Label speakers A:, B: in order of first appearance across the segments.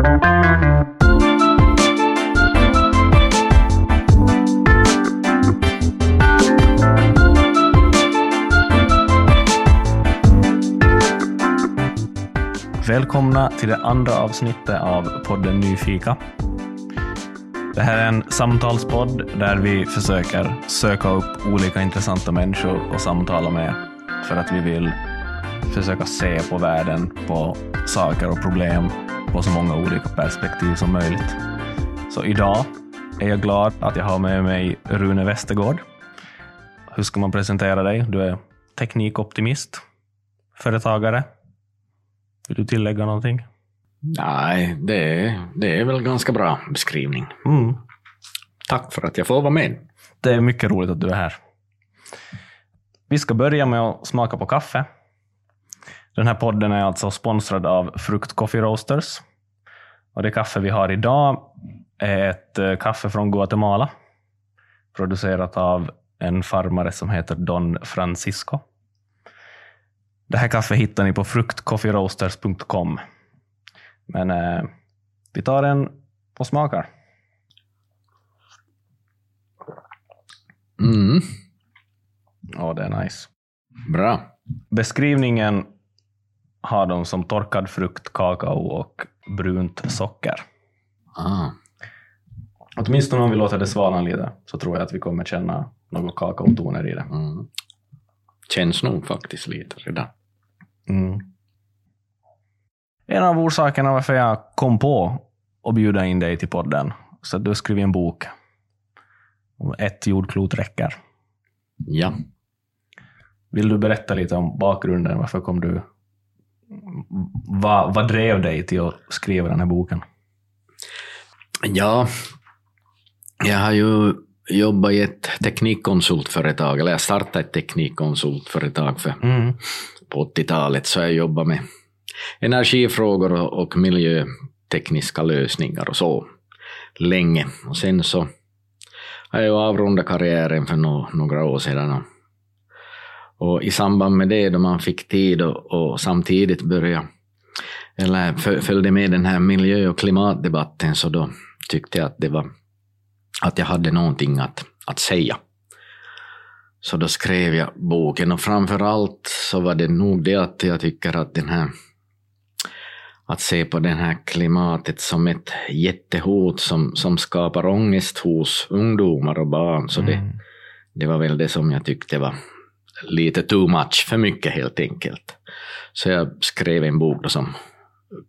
A: Välkomna till det andra avsnittet av podden Nyfika. Det här är en samtalspodd där vi försöker söka upp olika intressanta människor och samtala med för att vi vill försöka se på världen, på saker och problem på så många olika perspektiv som möjligt. Så idag är jag glad att jag har med mig Rune Westergård. Hur ska man presentera dig? Du är teknikoptimist, företagare. Vill du tillägga någonting?
B: Nej, det är, det är väl ganska bra beskrivning.
A: Mm.
B: Tack för att jag får vara med.
A: Det är mycket roligt att du är här. Vi ska börja med att smaka på kaffe. Den här podden är alltså sponsrad av Frukt Coffee Roasters. Och det kaffe vi har idag är ett eh, kaffe från Guatemala, producerat av en farmare som heter Don Francisco. Det här kaffet hittar ni på fruktcoffeeroasters.com. Men eh, vi tar en och smakar.
B: Mm,
A: Ja, det är nice.
B: bra.
A: Beskrivningen har de som torkad frukt, kakao och brunt socker.
B: Ah,
A: Åtminstone om vi låter det svalna lite så tror jag att vi kommer känna några kakaotoner i det.
B: mm. Känns nog faktiskt lite redan.
A: Mm. En av orsakerna varför jag kom på att bjuda in dig till podden, så du skrivit en bok. Om ett jordklot räcker.
B: Ja.
A: Vill du berätta lite om bakgrunden? Varför kom du... Vad, vad drev dig till att skriva den här boken?
B: Ja, jag har ju jobbat i ett teknikkonsultföretag, eller jag startade ett teknikkonsultföretag för
A: Mm.
B: på 80-talet, så jag jobbade med energifrågor och, miljötekniska lösningar och så länge. Och sen så har jag avrundat karriären för no, några år sedan. Och, i samband med det, då man fick tid och, och samtidigt börja eller föl- följde med den här miljö och klimatdebatten, så då tyckte jag att det var att jag hade någonting att, att säga. Så då skrev jag boken och framför allt så var det nog det att jag tycker att den här att se på det här klimatet som ett jättehot som, som skapar ångest hos ungdomar och barn. Så det,
A: Mm.
B: det var väl det som jag tyckte var lite too much, för mycket helt enkelt. Så jag skrev en bok då som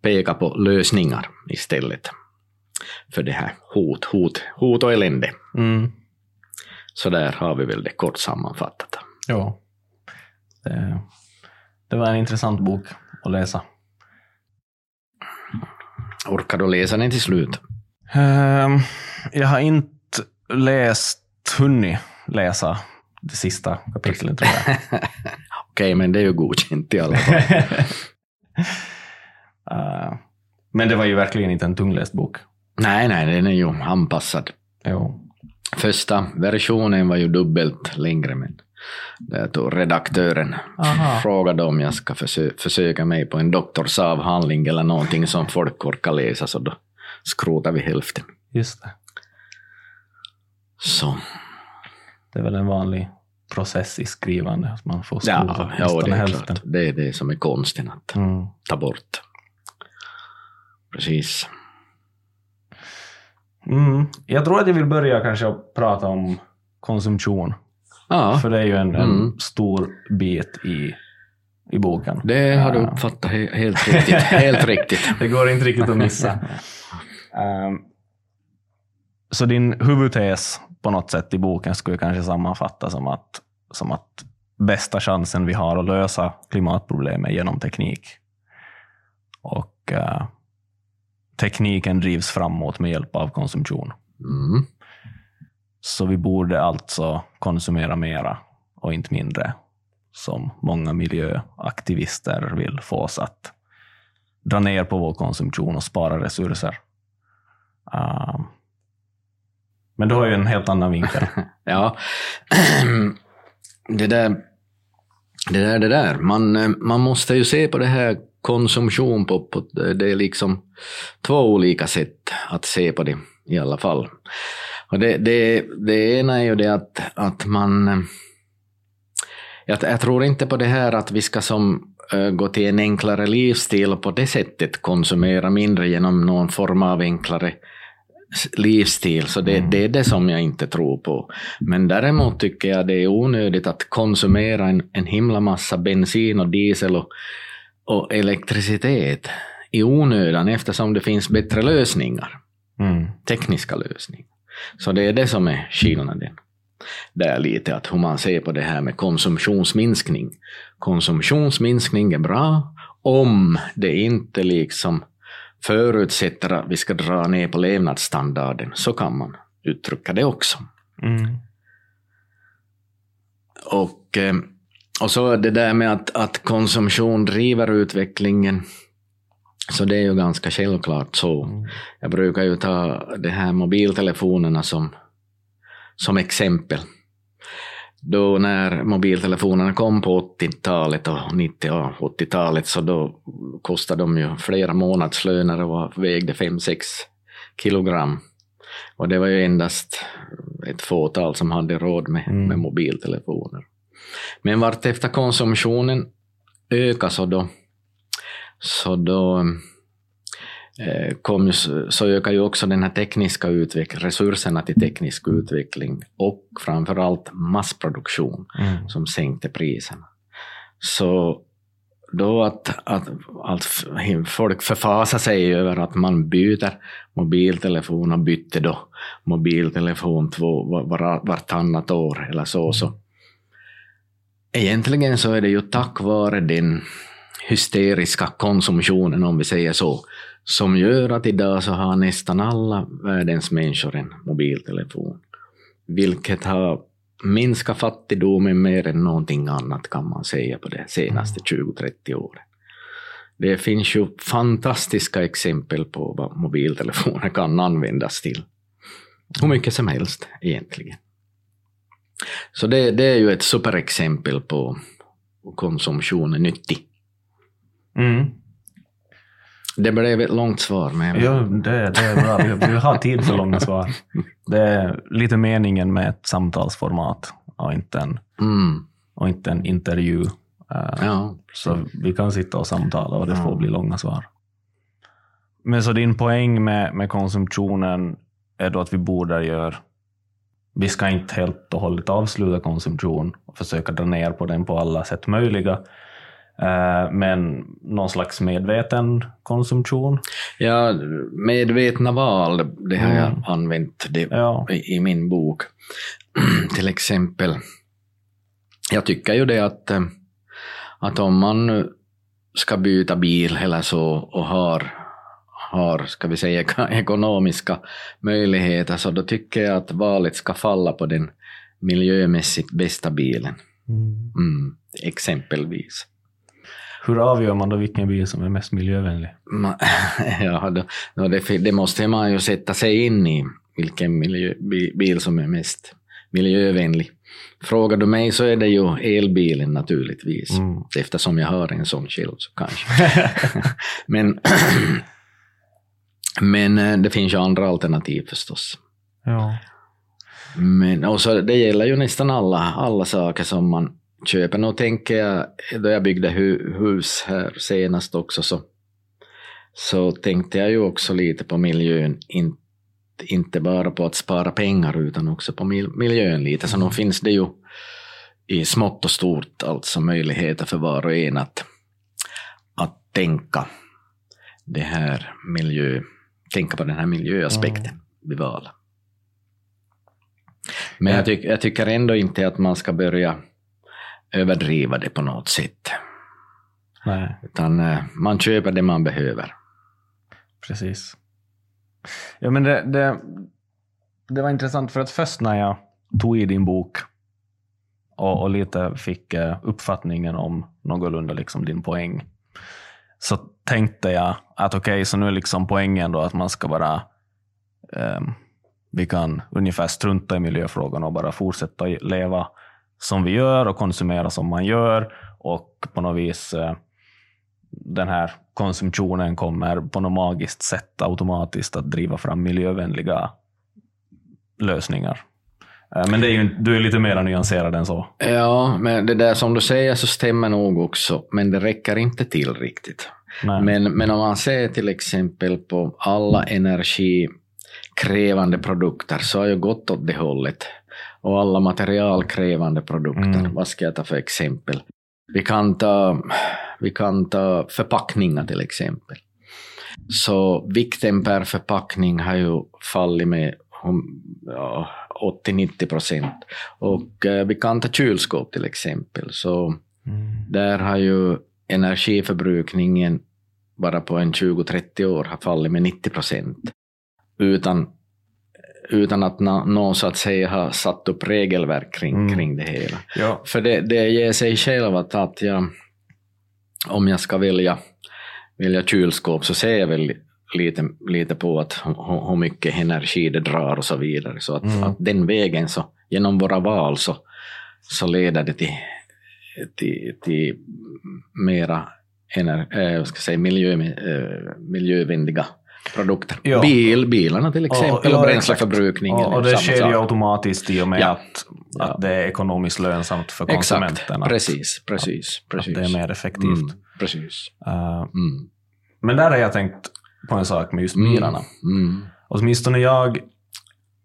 B: pekar på lösningar istället för det här hot, hot, hot och elände.
A: Mm.
B: Så där har vi väl det kort sammanfattat.
A: Ja. Det, det var en intressant bok att läsa.
B: Orkar du läsa den till slut?
A: Ehm, jag har inte läst, hunnit läsa det sista kapitlet tror jag.
B: Okej, men det är ju godkänt i alla fall.
A: Eh, men det var ju verkligen inte en tungläst bok.
B: nej, nej, den är ju anpassad.
A: Jo.
B: Första versionen var ju dubbelt längre, men där tog redaktören
A: Aha.
B: frågade om jag ska försö försöka mig på en doktorsavhandling eller någonting som folk orkar läsa, så då skrotar vi hälften.
A: Just det.
B: Så,
A: Det är väl en vanlig process i skrivande, att man får skrota
B: ja, ja det är
A: hälften.
B: klart. Det är det som är konsten, att
A: Mm.
B: ta bort. Precis.
A: Mm. Jag tror att jag vill börja kanske att prata om konsumtion.
B: Ja,
A: För det är ju en, en
B: Mm.
A: stor bit i, i boken.
B: det har du
A: Ja.
B: uppfattat he helt riktigt. helt riktigt.
A: Det går inte riktigt att missa. Ehm, så din huvudtes på något sätt i boken skulle kanske sammanfattas som att, som att bästa chansen vi har att lösa klimatproblemet genom teknik. Och eh, tekniken drivs framåt med hjälp av konsumtion.
B: Mm.
A: Så vi borde alltså konsumera mera och inte mindre, som många miljöaktivister vill få oss att dra ner på vår konsumtion och spara resurser. Um, men du har ju en helt annan vinkel.
B: Ja, det där, det där, det där. Man, eh, man måste ju se på det här konsumtion på, på, det är liksom två olika sätt att se på det i alla fall. Och det, det, det ena är ju det att, att man... Eh, jag, jag tror inte på det här att vi ska som eh, gå till en enklare livsstil och på det sättet konsumera mindre genom någon form av enklare livsstil, så det, mm. det, är det som jag inte tror på. Men däremot tycker jag det är onödigt att konsumera en, en himla massa bensin och diesel och, och elektricitet i onödan eftersom det finns bättre lösningar. Mm. Tekniska lösningar. Så det är det som är skillnaden. Där lite att hur man ser på det här med konsumtionsminskning. Konsumtionsminskning är bra om det inte liksom förutsätter att vi ska dra ner på levnadsstandarden, så kan man uttrycka det också. Mm. Och, eh, och så det där med att, att konsumtion driver utvecklingen, så det är ju ganska självklart så. Mm. Jag brukar ju ta de här mobiltelefonerna som, som exempel då när mobiltelefonerna kom på 80-talet och 90 och 80-talet så då kostade de ju flera månadslöner och vägde 5-6 kilogram. Och det var ju endast ett fåtal som hade råd med, mm. med mobiltelefoner. Men vartefter konsumtionen ökade så då, så då kom ju, så ökar ju också den här tekniska utvecklingen, resurserna till teknisk utveckling och framförallt massproduktion mm. som sänkte priserna. Så då att, att, att folk förfasar sig över att man byter mobiltelefon och bytte då mobiltelefon två, var, vartannat år eller så. så. Egentligen så är det ju tack vare den hysteriska konsumtionen, om vi säger så, som gör att idag så har nästan alla världens människor en mobiltelefon. Vilket har minskat fattigdomen mer än någonting annat kan man säga på de senaste 20-30 mm. åren. Det finns ju fantastiska exempel på vad mobiltelefoner kan användas till. Hur mycket som helst egentligen. Så det, det är ju ett superexempel på konsumtion är nyttig. Mm. Det blev ett långt svar. Men...
A: Ja, det, det är bra. Vi, vi har tid för långa svar. Det är lite meningen med ett samtalsformat och inte en, mm. och inte en intervju. Uh, ja. Så vi kan sitta och samtala och det får bli långa svar. Men så din poäng med, med konsumtionen är då att vi borde göra vi ska inte helt och hållet avsluta konsumtion och försöka dra ner på den på alla sätt möjliga, Eh, men någon slags medveten konsumtion?
B: Ja, medvetna val, det har jag mm. använt det ja. i, i, min bok. Till exempel, jag tycker ju det att, eh, att om man ska byta bil eller så och har, har ska vi säga, ekonomiska möjligheter, så då tycker jag att valet ska falla på den miljömässigt bästa bilen. Mm. Mm, exempelvis.
A: Hur avgör man då vilken bil som är mest miljövänlig?
B: ja, då, det, det, måste man ju sätta sig in i, vilken miljö, bil som är mest miljövänlig. Frågar du mig så är det ju elbilen naturligtvis, mm. eftersom jag har en sån själv så kanske. men, men eh, det finns ju andra alternativ förstås. Ja. Men, och så, det gäller ju nästan alla, alla saker som man köpen. Och tänker jag, då jag byggde hu hus här senast också, så, så tänkte jag ju också lite på miljön. In, inte bara på att spara pengar, utan också på mil miljön lite. Så nog finns det ju i smått och stort alltså möjligheter för var och en att, att tänka det här miljö, tänka på den här miljöaspekten mm. vid val. Men jag, tyck, jag tycker ändå inte att man ska börja överdriva det på något sätt. Nej. Utan eh, man köper det man behöver.
A: Precis. Ja, men det, det, det var intressant för att först när jag tog i din bok och, och lite fick eh, uppfattningen om någorlunda liksom din poäng, så tänkte jag att okej, okay, så nu är liksom poängen då att man ska bara um, vi kan ungefär strunta i miljöfrågan och bara fortsätta leva som vi gör och konsumera som man gör och på något vis eh, den här konsumtionen kommer på något magiskt sätt automatiskt att driva fram miljövänliga lösningar. Eh, men det är ju, du är lite mer nyanserad än så.
B: Ja, men det där som du säger så stämmer nog också, men det räcker inte till riktigt. Men, men om man ser till exempel på alla energikrävande produkter så har ju gått åt det hållet. Och alla materialkrävande produkter, mm. vad ska jag ta för exempel? Vi kan ta, vi kan ta förpackningar till exempel. Så vikten per förpackning har ju fallit med ja, 80-90 procent. Och eh, vi kan ta kylskåp till exempel. Så mm. där har ju energiförbrukningen bara på en 20-30 år har fallit med 90 procent. Utan, utan att någon så att säga har satt upp regelverk kring, mm. kring det hela. Ja. För det, det ger sig själv att, att jag, om jag ska välja, välja kylskåp så ser jag väl lite, lite på att hur mycket energi det drar och så vidare. Så att, mm. att den vägen, så, genom våra val, så, så leder det till, till, till mera ener, äh, ska säga, miljö, äh, miljövänliga produkter. Ja. Bil, bilarna till exempel, och, och bränsleförbrukningen.
A: Och, och det sker ju automatiskt i och med ja. Att, ja. att det är ekonomiskt lönsamt för konsumenterna.
B: Exakt. Precis, precis, precis.
A: Att det är mer effektivt. Mm,
B: precis.
A: Uh, mm. Men där har jag tänkt på en sak med just mm. bilarna. Mm. Mm. Åtminstone jag,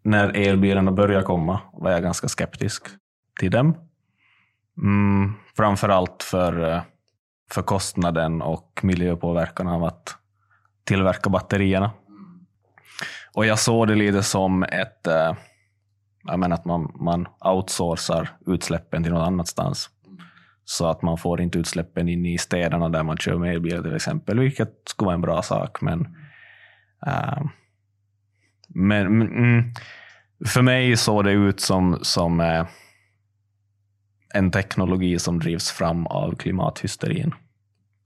A: när elbilarna började komma, var jag ganska skeptisk till dem. Mm, framförallt för, eh, för kostnaden och miljöpåverkan av att tillverka batterierna. Och jag såg det lite som ett, eh, jag menar att man, man outsourcar utsläppen till något annanstans. Så att man får inte utsläppen in i städerna där man kör med elbilar till exempel, vilket skulle vara en bra sak. Men, äh, men mm, för mig såg det ut som, som äh, en teknologi som drivs fram av klimathysterin,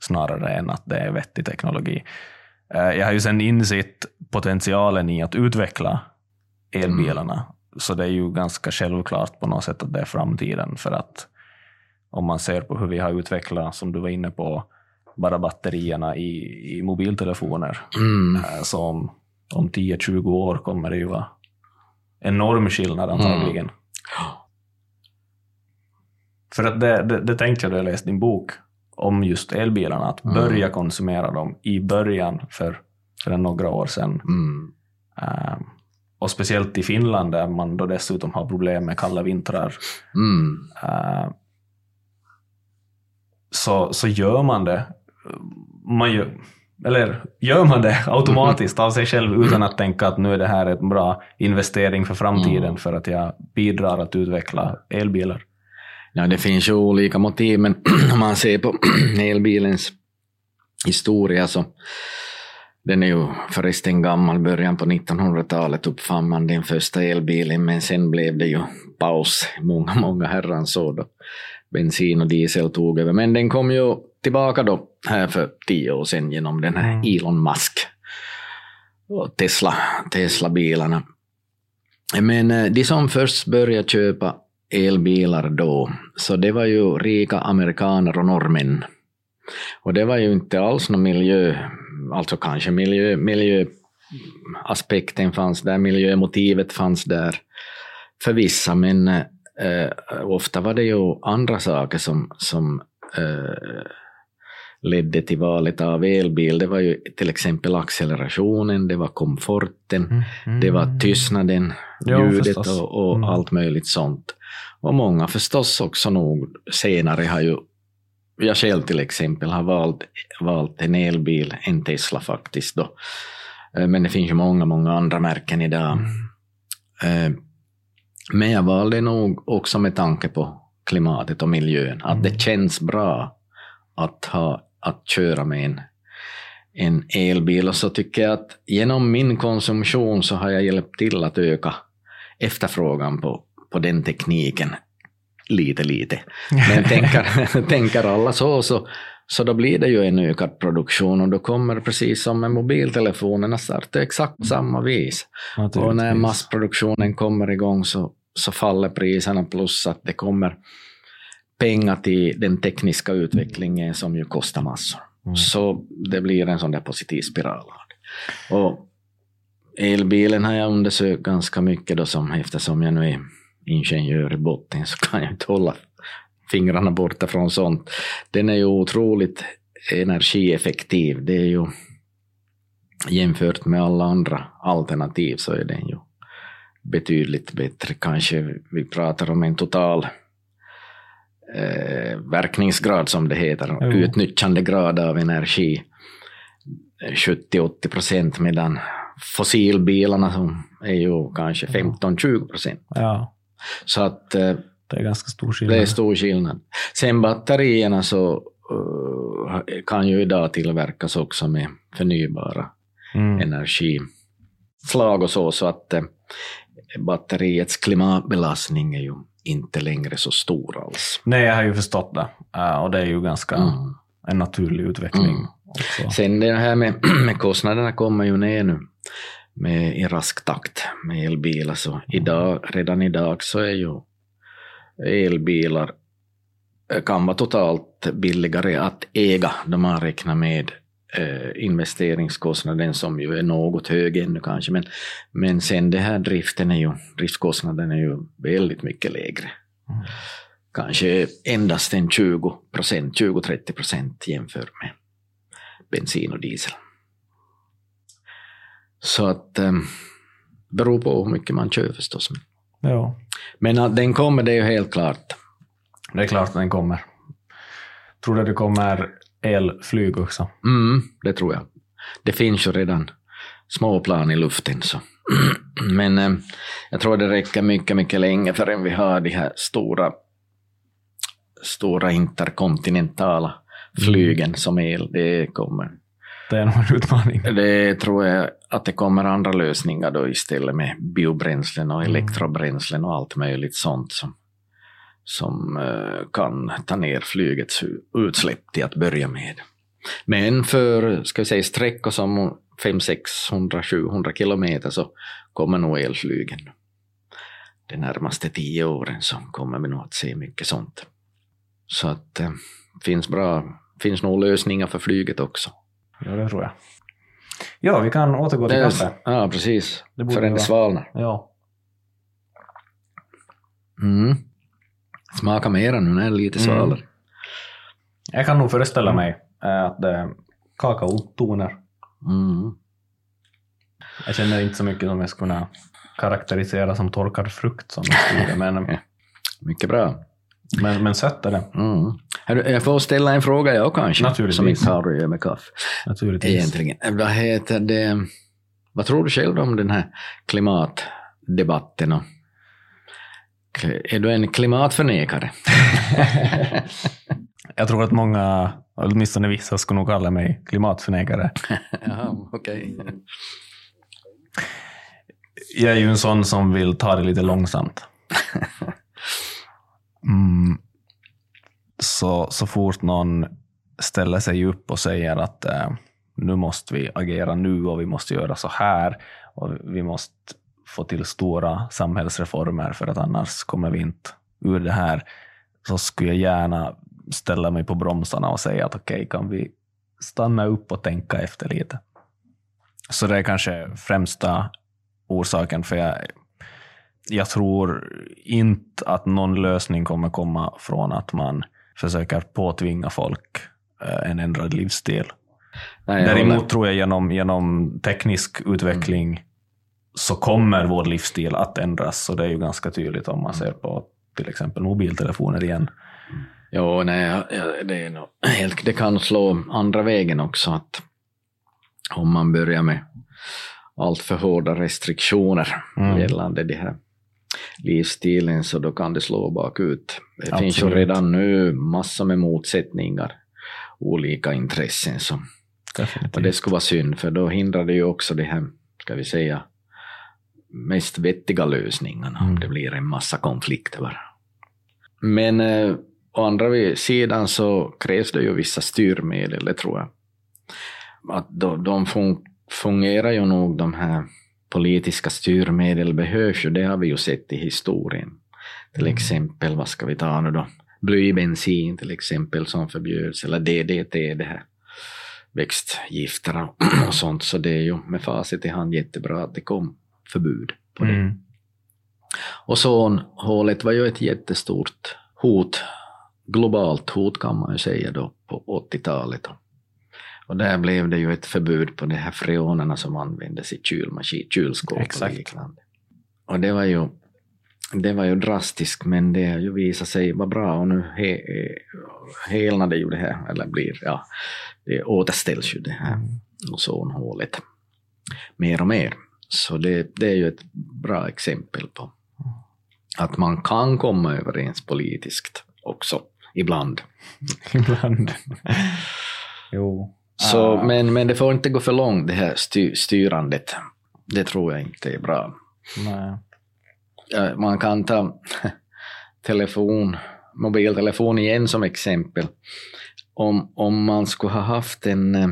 A: snarare än att det är vettig teknologi. Uh, jag har ju sen insett potentialen i att utveckla elbilarna, mm. så det är ju ganska självklart på något sätt att det är framtiden, för att om man ser på hur vi har utvecklat, som du var inne på, bara batterierna i, i mobiltelefoner. Mm. Eh, så om, om 10-20 år kommer det ju vara enorm skillnad antagligen. Mm. För att det, det, det tänkte jag då jag läste din bok om just elbilarna, att mm. börja konsumera dem i början för, för några år sedan. Mm. Uh, och speciellt i Finland där man då dessutom har problem med kalla vintrar. Mm. Uh, så, så gör man det. Man gör, eller gör man det automatiskt av sig själv utan att tänka att nu är det här en bra investering för framtiden mm. för att jag bidrar att utveckla elbilar?
B: Ja, det finns ju olika motiv, men om man ser på elbilens historia så den är ju förresten gammal, början på 1900-talet uppfann man den första elbilen, men sen blev det ju paus många, många herrans år då bensin och diesel tog över. Men den kom ju tillbaka då här för tio år sedan genom den här mm. Elon Musk och Tesla, Tesla-bilarna. Men eh, de som först började köpa elbilar då, så det var ju rika amerikaner och norrmän. Och det var ju inte alls någon miljö, alltså kanske miljö, miljöaspekten fanns där, miljömotivet fanns där för vissa, men eh, ofta var det ju andra saker som, som eh, ledde till valet av elbil. Det var ju till exempel accelerationen, det var komforten, mm, mm, det var tystnaden, ljudet jo, och, och mm. allt möjligt sånt. Och många förstås också nog senare har ju, jag själv till exempel har valt, valt en elbil, en Tesla faktiskt då. Eh, men det finns ju många, många andra märken idag. Mm. Eh, men jag valde nog också med tanke på klimatet och miljön, att det mm. känns bra att, ha, att köra med en, en elbil. Och så tycker jag att genom min konsumtion så har jag hjälpt till att öka efterfrågan på, på den tekniken lite, lite. Men tänker, tänker alla så, så, så då blir det ju en ökad produktion och då kommer precis som med mobiltelefonerna starta exakt på samma vis. Och när massproduktionen kommer igång så, så faller priserna plus att det kommer pengar till den tekniska utvecklingen som ju kostar massor. Mm. Så det blir en sån där positiv spiral. Och elbilen har jag undersökt ganska mycket då som, eftersom jag nu är ingenjör i botten så kan jag inte hålla fingrarna borta från sånt. Den är ju otroligt energieffektiv. Det är ju jämfört med alla andra alternativ så är den ju betydligt bättre. Kanske vi pratar om en total eh, verkningsgrad som det heter, jo. utnyttjandegrad av energi 70-80 procent medan fossilbilarna som är ju kanske 15-20 procent.
A: Ja.
B: Så att eh,
A: det är ganska stor skillnad.
B: Det är stor skillnad. Sen batterierna så uh, kan ju idag tillverkas också med förnybara mm. energislag och så, så att uh, batteriets klimatbelastning är ju inte längre så stor alls.
A: Nej, jag har ju förstått det. Och det är ju ganska mm. en naturlig utveckling. Mm. Också.
B: Sen det här med, med kostnaderna kommer ju ner nu med, i rask takt med elbilar. Så idag, redan idag så är ju elbilar eh, kan vara totalt billigare att äga då man räknar med eh, investeringskostnaden som ju är något hög ännu kanske. Men, men sen det här driften är ju, driftskostnaden är ju väldigt mycket lägre. Mm. Kanske endast en 20 procent, 20-30 procent jämfört med bensin och diesel. Så att eh, beror på hur mycket man kör förstås.
A: Ja.
B: Men att den kommer, det är ju helt klart.
A: Det är klart att den kommer. Tror du det kommer elflyg också?
B: Mm, det tror jag. Det finns ju redan små plan i luften. Så. Men eh, jag tror det räcker mycket, mycket länge förrän vi har de här stora, stora interkontinentala flygen mm. som el. Det kommer
A: det är nog en utmaning.
B: Det tror jag att det kommer andra lösningar då istället med biobränslen och mm. elektrobränslen och allt möjligt sånt som, som uh, kan ta ner flygets utsläpp till att börja med. Men för ska vi säga, sträckor som 500, 600, 700 kilometer så kommer nog elflygen. De närmaste tio åren så kommer vi nog att se mycket sånt. Så att det uh, finns, bra, finns nog lösningar för flyget också.
A: Ja, det tror jag. Ja, vi kan återgå till kaffe.
B: Ja, precis. Det Förrän det svalnar.
A: Ja.
B: Mm. Smaka mera nu när det är lite mm. svalare. Mm.
A: Jag kan nog föreställa mig äh, att det är kakaotoner.
B: Mm.
A: Jag känner inte så mycket som jag skulle kunna karaktärisera som torkad frukt som jag men...
B: Mycket bra.
A: Men, men sött är det.
B: Mm. Jag får ställa en fråga jag kanske,
A: Naturligtvis.
B: som inte har att göra med kaffe.
A: Naturligtvis.
B: Egentligen. Vad heter det? Vad tror du själv om den här klimatdebatten? Är du en klimatförnekare?
A: jag tror att många, åtminstone vissa, skulle nog kalla mig klimatförnekare.
B: Jaha, okej. Okay.
A: Jag är ju en sån som vill ta det lite långsamt. Mm, så, så fort någon ställer sig upp och säger att eh, nu måste vi agera nu och vi måste göra så här och vi måste få till stora samhällsreformer för att annars kommer vi inte ur det här, så skulle jag gärna ställa mig på bromsarna och säga att okej, okay, kan vi stanna upp och tänka efter lite? Så det är kanske främsta orsaken, för jag, jag tror inte att någon lösning kommer komma från att man försöker påtvinga folk eh, en ändrad livsstil. Nej, Däremot håller. tror jag genom, genom teknisk utveckling mm. så kommer vår livsstil att ändras. Och det är ju ganska tydligt om man ser på till exempel mobiltelefoner igen.
B: Jo, nej, det, är nog det kan slå andra vägen också. att Om man börjar med allt för hårda restriktioner mm. gällande det här livsstilen så då kan det slå bakut. Det Absolut. finns ju redan nu massor med motsättningar, olika intressen. Så. Och det skulle vara synd, för då hindrar det ju också de här, ska vi säga, mest vettiga lösningarna. Mm. Det blir en massa konflikter bara. Men eh, å andra sidan så krävs det ju vissa styrmedel, det tror jag. Att de, de fungerar ju nog de här politiska styrmedel behövs ju, det har vi ju sett i historien. Till mm. exempel, vad ska vi ta nu då? Blybensin till exempel som förbjöds, eller DDT, det här växtgifter och sånt. Så det är ju med facit i hand jättebra att det kom förbud på det.
A: Mm.
B: Ozonhålet var ju ett jättestort hot, globalt hot kan man ju säga då på 80-talet. Och där blev det ju ett förbud på de här freonerna som användes i kylmaskin, kylskåp och
A: Exakt.
B: liknande. Och det var ju det var ju drastiskt, men det har ju visat sig vara bra och nu he, helnade ju det här, eller blir, ja, det återställs ju det här ozonhålet mer och mer. Så det, det är ju ett bra exempel på att man kan komma överens politiskt också, ibland.
A: Ibland. jo.
B: Så,
A: Ah,
B: men, men det får inte gå för långt, det här sty, styrandet. Det tror jag inte är bra.
A: nej.
B: Man kan ta telefon, mobiltelefon igen som exempel. Om, om man skulle ha haft en eh,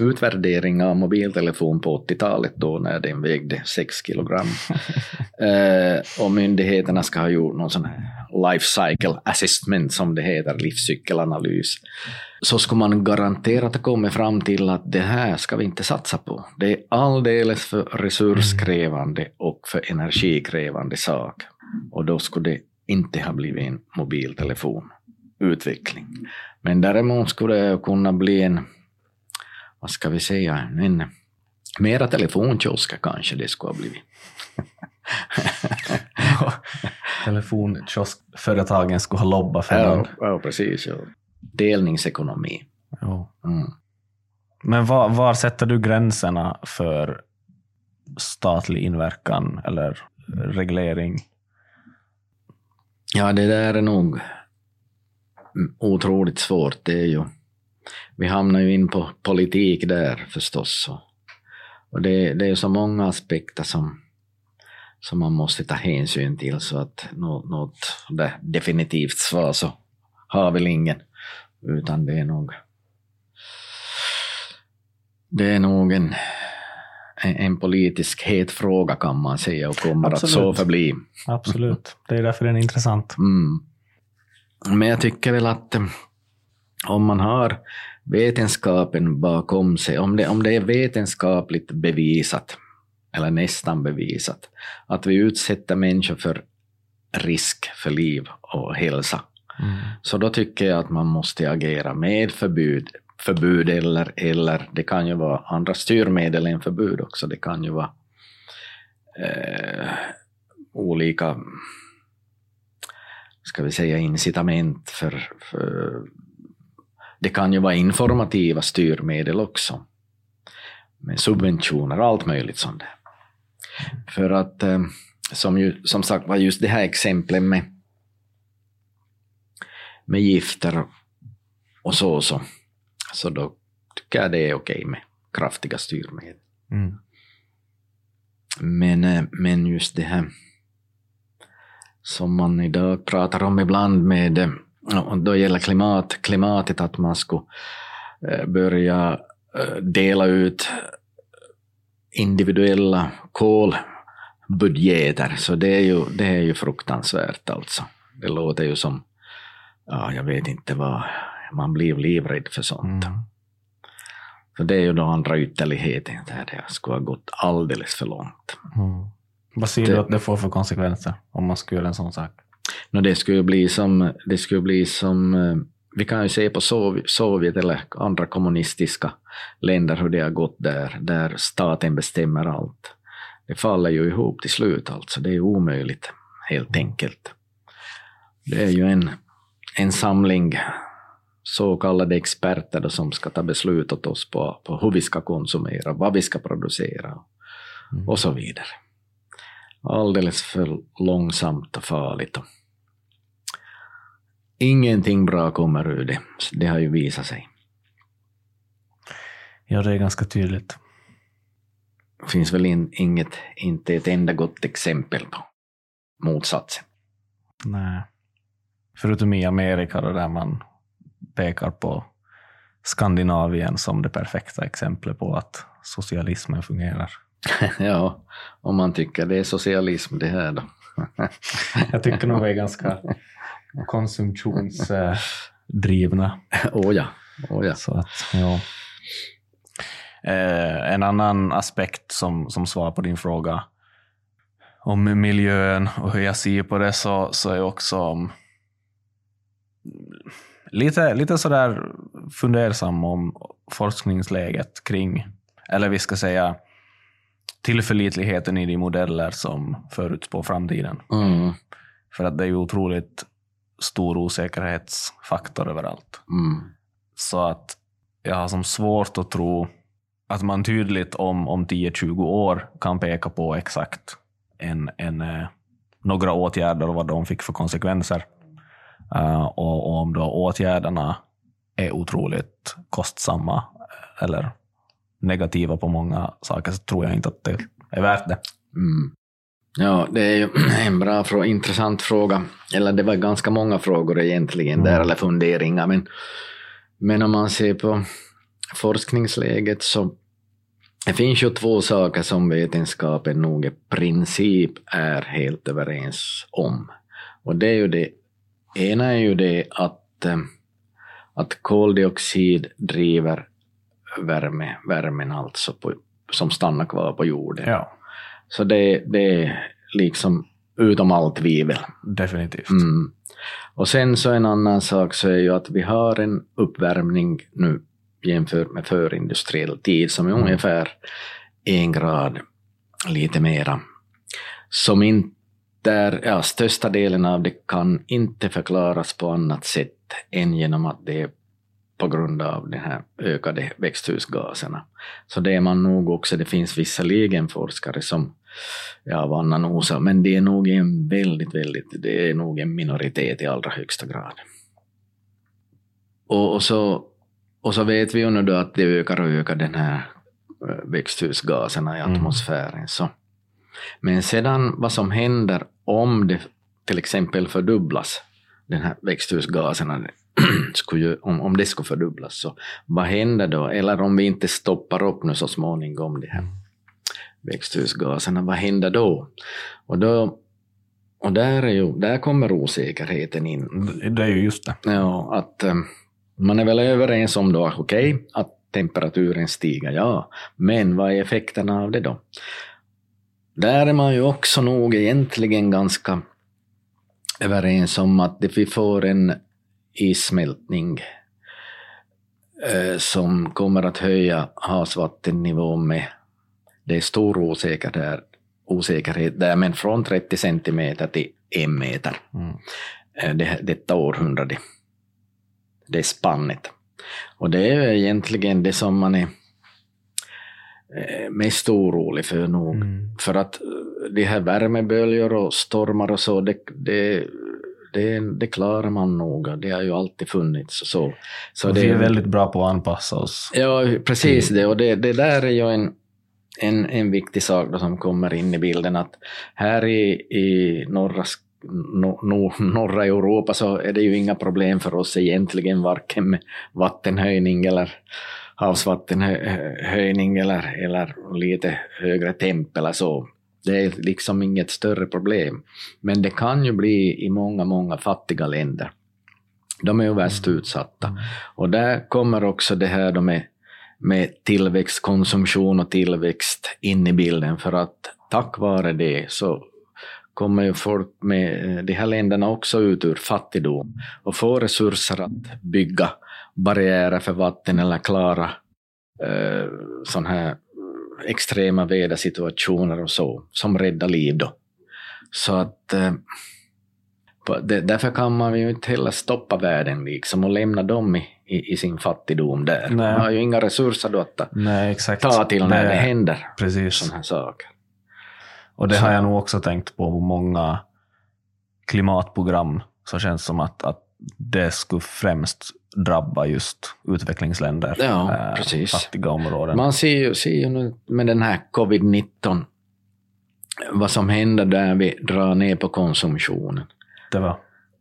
B: utvärdering av mobiltelefon på 80-talet då när den vägde 6 kilogram eh, och myndigheterna ska ha gjort någon sån här life cycle assessment som det heter, livscykelanalys, så skulle man garanterat ha kommit fram till att det här ska vi inte satsa på. Det är alldeles för resurskrävande och för energikrävande sak. Och då skulle det inte ha blivit en mobiltelefonutveckling. Men däremot skulle det kunna bli en, vad ska vi säga, en mera telefonkiosker kanske det skulle ha blivit.
A: Telefonkioskföretagen skulle ha lobbat för
B: Ja,
A: den.
B: ja precis. Ja. Delningsekonomi.
A: Jo.
B: Mm.
A: Men var, var sätter du gränserna för statlig inverkan eller reglering?
B: Ja, det där är nog otroligt svårt. Det är ju, vi hamnar ju in på politik där förstås. Och, och det, det är så många aspekter som, som man måste ta hänsyn till så att något, något definitivt svar så har väl ingen. Utan det är nog det är nog en, en, politisk het fråga kan man säga och kommer att så
A: Absolut.
B: förbli.
A: Absolut. Det är därför den är intressant.
B: Mm. Men jag tycker väl att om man har vetenskapen bakom sig, om det, om det är vetenskapligt bevisat, eller nästan bevisat, att vi utsätter människor för risk för liv och hälsa,
A: Mm.
B: så då tycker jag att man måste agera med förbud, förbud eller, eller det kan ju vara andra styrmedel än förbud också. Det kan ju vara eh, olika, ska vi säga incitament för, för, det kan ju vara informativa styrmedel också. Med subventioner och allt möjligt sånt där. För att, eh, som, ju, som sagt var just det här exemplet med med gifter och så och så. Så då tycker jag det är okej med kraftiga styrmedel.
A: Mm.
B: Men, eh, men just det här som man idag pratar om ibland med, eh, och då gäller klimat, klimatet, att man skulle eh, börja eh, dela ut individuella kolbudgeter, så det är ju, det är ju fruktansvärt alltså. Det låter ju som, ja, jag vet inte vad, man blir livrädd för sånt.
A: Mm.
B: Så det är ju då andra ytterligheten där det skulle ha gått alldeles för långt.
A: Mm. Vad ser
B: Det-
A: du att det får för konsekvenser om man skulle göra en sån sak?
B: No, det skulle bli som, det skulle bli som eh, vi kan ju se på Sov- Sovjet eller andra kommunistiska länder hur det har gått där, där staten bestämmer allt. Det faller ju ihop till slut alltså, det är omöjligt helt enkelt. Det är ju en, en samling så kallade experter då, som ska ta beslut åt oss på, på hur vi ska konsumera, vad vi ska producera
A: Mm.
B: och så vidare. Alldeles för långsamt och farligt. Ingenting bra kommer ur det. Det har ju visat sig.
A: Ja, det är ganska tydligt.
B: Det finns väl in, inget, inte ett enda gott exempel på motsatsen.
A: Nej. Förutom i Amerika då, där man pekar på Skandinavien som det perfekta exemplet på att socialismen fungerar.
B: ja, om man tycker det är socialism det här då.
A: Jag tycker nog vi är ganska konsumtionsdrivna.
B: Åh ja, åh ja.
A: Så att, ja. Eh, en annan aspekt som, som svar på din fråga om miljön och hur jag ser på det så, så är också om, lite, lite sådär fundersam om forskningsläget kring, eller vi ska säga tillförlitligheten i de modeller som förutspår framtiden.
B: Mm.
A: För att det är ju otroligt stor osäkerhetsfaktor överallt.
B: Mm.
A: Så att jag har som svårt att tro att man tydligt om, om 10-20 år kan peka på exakt en, en, eh, några åtgärder och vad de fick för konsekvenser. Uh, och, och, om då åtgärderna är otroligt kostsamma eller negativa på många saker så tror jag inte att det är värt det.
B: Mm. Ja, det är ju en bra fråga, intressant fråga. Eller det var ganska många frågor egentligen
A: Mm.
B: där, eller funderingar. Men, men om man ser på forskningsläget så det finns ju två saker som vetenskapen nog i princip är helt överens om. Och det är ju det, ena är ju det att, eh, att koldioxid driver värme, värmen alltså på, som stannar kvar på jorden.
A: Ja,
B: Så det, det är liksom utom allt tvivel.
A: definitivt.
B: Mm. Och sen så en annan sak så är ju att vi har en uppvärmning nu jämfört med förindustriell tid som är
A: Mm.
B: ungefär en grad, lite mera. Som inte är, ja, största delen av det kan inte förklaras på annat sätt än genom att det är på grund av de här ökade växthusgaserna. Så det är man nog också, det finns visserligen forskare som ja, av annan orsak, men det är nog en väldigt, väldigt, det är nog en minoritet i allra högsta grad. Och, och, så, och så vet vi ju nu då att det ökar och ökar den här eh, växthusgaserna i
A: Mm.
B: atmosfären. Så. Men sedan vad som händer om det till exempel fördubblas, den här växthusgaserna, ju, om, om det skulle fördubblas, så vad händer då? Eller om vi inte stoppar upp nu så småningom de här växthusgaserna, vad händer då? Och, då, och där, är ju, där kommer osäkerheten in.
A: Det är ju just det.
B: Ja, att eh, man är väl överens om då, okej, att temperaturen stiger, ja, men vad är effekterna av det då? Där är man ju också nog egentligen ganska överens om att vi får en issmältning eh, som kommer att höja havsvattennivån med, det är stor osäkerhet där, osäkerhet där, men från 30 centimeter till en meter
A: Mm.
B: eh, det, detta århundrade. Det är spannet. Och det är egentligen det som man är eh, mest orolig för nog.
A: Mm.
B: För att de här värmeböljor och stormar och så, det, det, det, det klarar man nog. Det har ju alltid funnits och så. så
A: Och
B: det
A: vi är väldigt bra på att anpassa oss.
B: Ja, precis det. Och det, det där är ju en, en, en viktig sak då som kommer in i bilden. Att här i, i norra, no, no, norra Europa så är det ju inga problem för oss egentligen, varken med vattenhöjning eller havsvattenhöjning eller, eller lite högre temp eller så. Det är liksom inget större problem. Men det kan ju bli i många, många fattiga länder. De är ju värst utsatta. Och där kommer också det här då med, med tillväxt, konsumtion och tillväxt in i bilden, för att tack vare det så kommer ju folk med de här länderna också ut ur fattigdom och får resurser att bygga barriärer för vatten eller klara eh, sådana här extrema vädersituationer och så, som räddar liv då. Så att eh, det, därför kan man ju inte heller stoppa världen liksom och lämna dem i, i, i sin fattigdom där.
A: Nej.
B: Man har ju inga resurser då att ta-
A: Nej,
B: ta till när det händer
A: Precis.
B: sådana här saker.
A: Och det
B: Så-
A: har jag nog också tänkt på på många klimatprogram. Så känns det som att, att det skulle främst drabba just utvecklingsländer.
B: Ja,
A: eh,
B: precis.
A: Fattiga områden.
B: Man ser ju, ser ju nu med den här covid-19 vad som händer där vi drar ner på konsumtionen.
A: Det var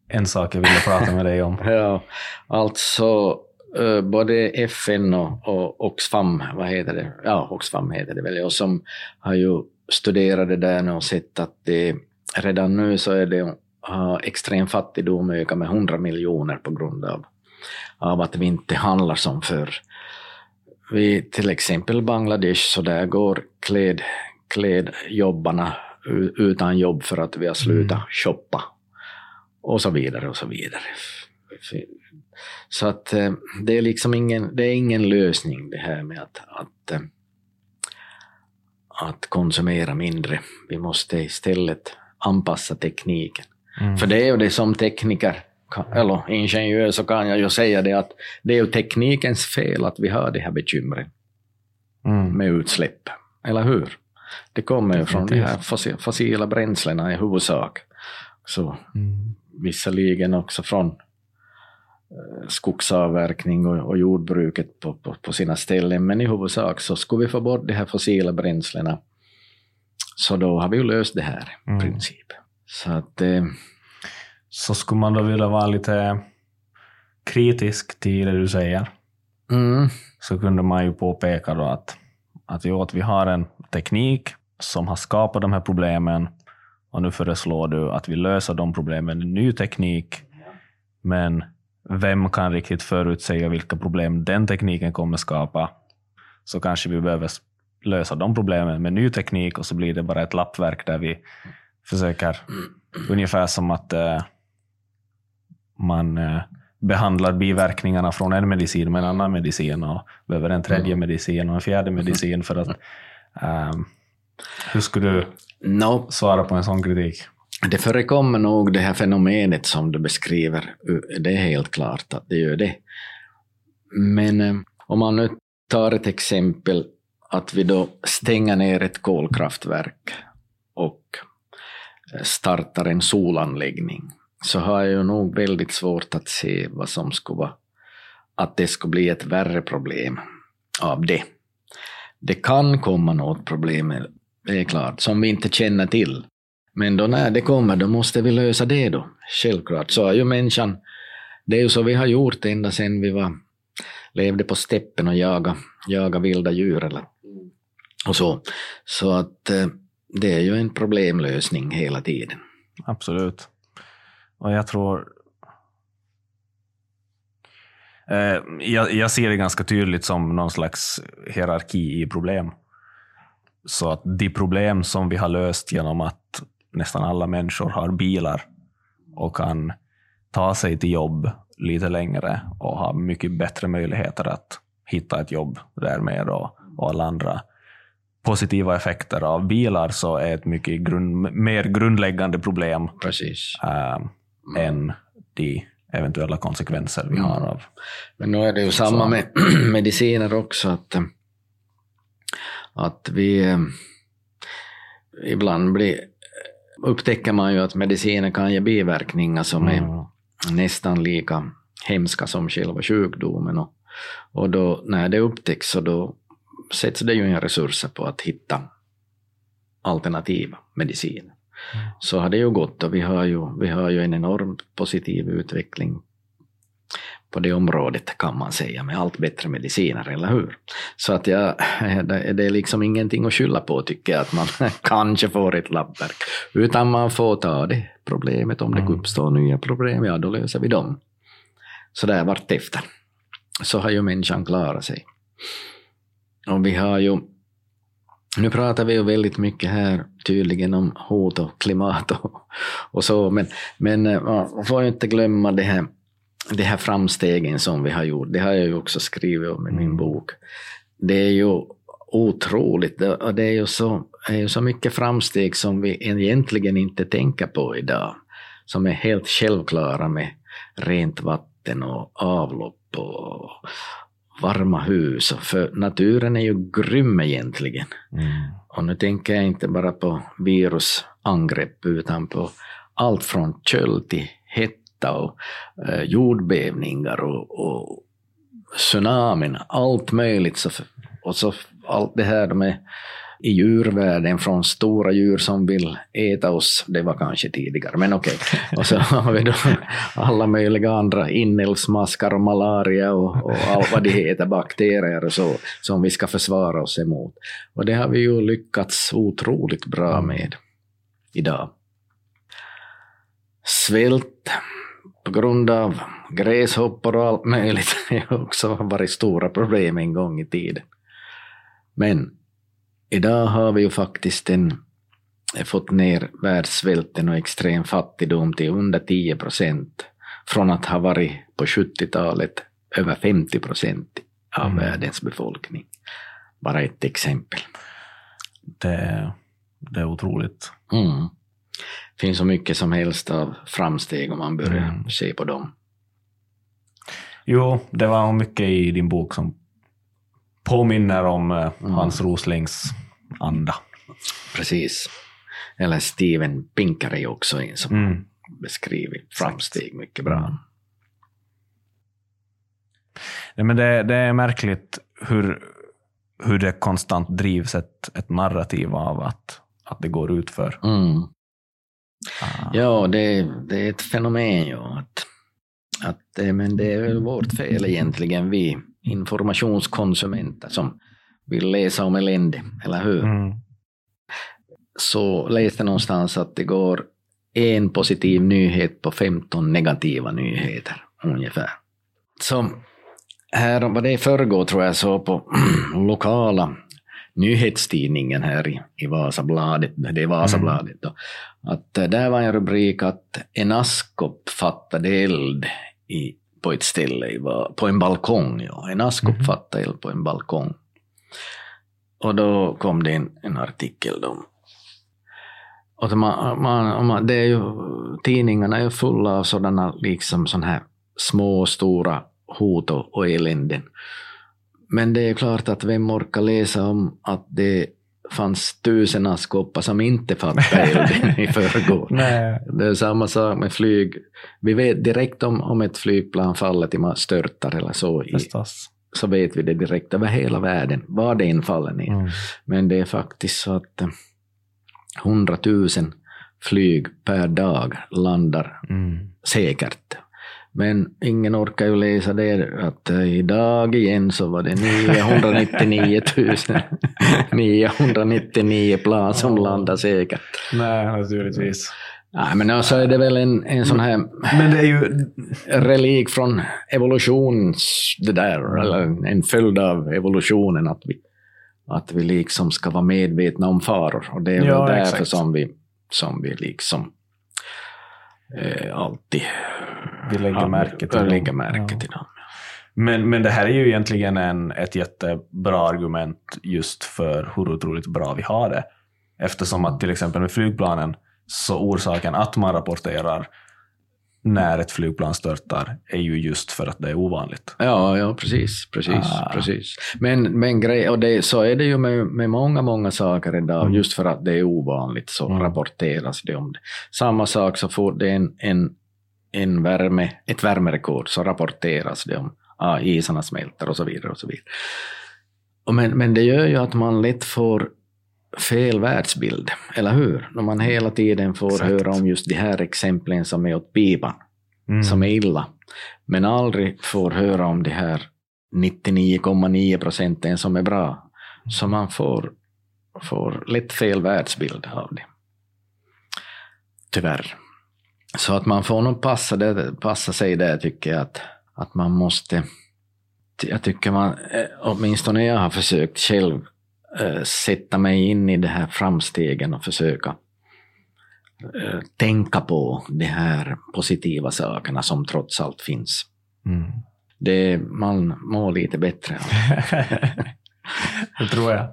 A: en sak jag ville prata med dig om.
B: Ja, alltså eh, både FN och, och Oxfam, vad heter det? Ja, Oxfam heter det väl, och som har ju studerat det där nu och sett att det redan nu så är det har extrem fattigdom ökat med 100 miljoner på grund av, av att vi inte handlar som förr. vi till exempel Bangladesh så där går kläd, klädjobbarna utan jobb för att vi har slutat mm. shoppa och så vidare och så vidare. Så att eh, det är liksom ingen, det är ingen lösning det här med att, att, eh, att konsumera mindre. Vi måste istället anpassa tekniken. Mm. För det är ju det som tekniker, eller ingenjör, så kan jag ju säga det att det är ju teknikens fel att vi har de här bekymren mm. med utsläpp. Eller hur? Det kommer ju från de här fossila bränslena i huvudsak. Så mm. visserligen också från eh, skogsavverkning och, och jordbruket på, på, på, sina ställen, men i huvudsak så skulle vi få bort de här fossila bränslena, så då har vi ju löst det här i mm. princip. Så att... Eh,
A: så skulle man då vilja vara lite kritisk till det du säger, mm. så kunde man ju påpeka då att, att, jo, att vi har en teknik som har skapat de här problemen och nu föreslår du att vi löser de problemen med ny teknik, men vem kan riktigt förutsäga vilka problem den tekniken kommer skapa? Så kanske vi behöver lösa de problemen med ny teknik och så blir det bara ett lappverk där vi försöker, ungefär som att uh, man uh, behandlar biverkningarna från en medicin med en annan medicin och behöver en tredje mm. medicin och en fjärde medicin för att um, hur skulle du no. svara på en sån kritik?
B: Det förekommer nog det här fenomenet som du beskriver. Det är helt klart att det gör det. Men eh, om man nu tar ett exempel att vi då stänger ner ett kolkraftverk och eh, startar en solanläggning, så har jag ju nog väldigt svårt att se vad som skulle vara, att det skulle bli ett värre problem av det. Det kan komma något problem det är klart, som vi inte känner till. Men då när det kommer, då måste vi lösa det då. Självklart, så är ju människan, det är ju så vi har gjort ända sedan vi var, levde på steppen och jagade jaga vilda djur eller, och så. Så att eh, det är ju en problemlösning hela tiden.
A: Absolut. Och jag tror eh, jag, jag, ser det ganska tydligt som någon slags hierarki i problem. Så att de problem som vi har löst genom att nästan alla människor har bilar och kan ta sig till jobb lite längre och ha mycket bättre möjligheter att hitta ett jobb därmed och, och alla andra positiva effekter av bilar så är ett mycket grund, mer grundläggande problem
B: Precis.
A: Äh, än de eventuella konsekvenser vi mm. har av...
B: Men nu är det ju samma med mediciner också. att att vi eh, ibland blir, upptäcker man ju att mediciner kan ge biverkningar som är mm. nästan lika hemska som själva sjukdomen. Och, och då, när det upptäcks så då sätts det ju in resurser på att hitta alternativa mediciner. Mm. Så har det ju gått och vi har ju, vi har ju en enormt positiv utveckling på det området kan man säga, med allt bättre mediciner, eller hur? Så att jag, det är liksom ingenting att skylla på tycker jag, att man kanske får ett labbverk, utan man får ta det problemet. Om det mm. uppstår nya problem, ja då löser vi dem. Så där vartefter. Så har ju människan klarat sig. Och vi har ju nu pratar vi ju väldigt mycket här tydligen om hot och klimat och, och så, men, men eh, man får ju inte glömma det här de här framstegen som vi har gjort, det har jag ju också skrivit om i min mm. bok. Det är ju otroligt, och det är ju så, är ju så mycket framsteg som vi egentligen inte tänker på idag, som är helt självklara med rent vatten och avlopp och varma hus. För naturen är ju grym egentligen. Mm. Och nu tänker jag inte bara på virusangrepp, utan på allt från köld till hett hetta och eh, jordbävningar och, och tsunamin, allt möjligt. Så, och så allt det här med i djurvärlden från stora djur som vill äta oss, det var kanske tidigare, men okej. Okay. Och så har vi då alla möjliga andra inälvsmaskar och malaria och, och allt vad de heter, bakterier och så, som vi ska försvara oss emot. Och det har vi ju lyckats otroligt bra med idag. Svält på grund av gräshoppor och allt möjligt har också varit stora problem en gång i tiden. Men idag har vi ju faktiskt en, fått ner världssvälten och extrem fattigdom till under 10 procent från att ha varit på 70-talet över 50 procent av
A: Mm.
B: världens befolkning. Bara ett exempel.
A: Det, det är otroligt.
B: Mm. finns så mycket som helst av framsteg om man börjar
A: Mm.
B: se på dem.
A: Jo, det var mycket i din bok som påminner om eh,
B: Mm.
A: Hans Roslings anda.
B: Precis. Eller Steven Pinker är också en som
A: Mm.
B: beskrivit framsteg mycket bra.
A: Nej, men det, det är märkligt hur, hur det konstant drivs ett, ett narrativ av att, att det går ut för.
B: Mm.
A: Ah.
B: Ja, det, det är ett fenomen ju. Att, att, eh, men det är väl vårt fel egentligen, vi informationskonsumenter som vill läsa om elände, eller hur?
A: Mm.
B: Så läste någonstans att det går en positiv nyhet på 15 negativa nyheter ungefär. Så här, vad det i förrgår tror jag så på lokala nyhetstidningen här i, i Vasabladet, det är Vasabladet då, att eh, där var en rubrik att en askkopp fattade eld i, på ett ställe, på en balkong. Ja. En askkopp
A: Mhm.
B: fattade eld på en balkong. Och då kom det en, en artikel då. Och man, man, man, det är ju, tidningarna är ju fulla av sådana liksom sån här små, stora hot och, och eländen. Men det är klart att vem orkar läsa om att det fanns tusen askkoppar som inte fattade eld i förrgår. Det är samma sak med flyg. Vi vet direkt om, om ett flygplan faller till man störtar eller så, i,
A: Förstås.
B: så vet vi det direkt över hela världen, var det än faller ner.
A: Mm.
B: Men det är faktiskt så att eh, 100 000 flyg per dag landar
A: Mm.
B: säkert. Men ingen orkar ju läsa det att eh, idag igen så var det 999 000 999 plan som landar säkert.
A: Nej, naturligtvis.
B: Nej, men alltså är det väl en, en sån här
A: Men det är ju...
B: relik från evolutions... Det där, eller en följd av evolutionen att vi, att vi liksom ska vara medvetna om faror. Och det är
A: Ja,
B: väl därför
A: exakt.
B: som vi, som vi liksom eh, alltid
A: Vi lägger
B: ja,
A: märke till dem.
B: lägger märke
A: Ja.
B: till dem.
A: Men, men det här är ju egentligen en, ett jättebra argument just för hur otroligt bra vi har det. Eftersom att till exempel med flygplanen så orsaken att man rapporterar när ett flygplan störtar är ju just för att det är ovanligt.
B: Ja, ja precis. precis,
A: Ah.
B: precis. Men, men grej, och det, så är det ju med, med många, många saker idag.
A: Mm.
B: Just för att det är ovanligt så
A: Mm.
B: rapporteras det om det. Samma sak så får det en, en, en värme, ett värmerekord så rapporteras det om ah, isarna smälter och så vidare. och så vidare. Och men, men det gör ju att man lätt får fel världsbild, eller hur? När man hela tiden får
A: Exakt.
B: höra om just de här exemplen som är åt pipan
A: Mm.
B: som är illa, men aldrig får höra om de här 99,9 procenten som är bra. Så man får, får lätt fel världsbild av det. Tyvärr. Så att man får nog passa, det, passa sig där tycker jag att, att man måste jag tycker man, eh, åtminstone jag har försökt själv eh, sätta mig in i de här framstegen och försöka eh, tänka på de här positiva sakerna som trots allt finns.
A: Mm.
B: Det, man mår lite bättre.
A: det tror jag.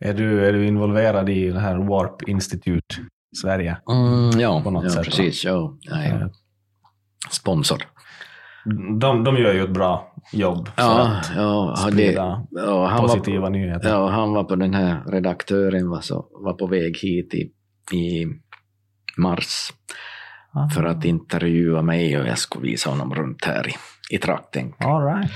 A: Är du, är du involverad i det här Warp Institute Sverige?
B: Mm, ja,
A: På något
B: ja
A: sätt,
B: precis. Ja, jag är
A: Eh,
B: sponsor.
A: De, de gör ju ett bra jobb för
B: Ja,
A: att
B: ja, det,
A: sprida
B: ja, han var,
A: positiva nyheter.
B: ja, han var på den här redaktören var, så, var på väg hit i, i mars
A: Ah.
B: för att intervjua mig och jag skulle visa honom runt här i, i trakten.
A: All right.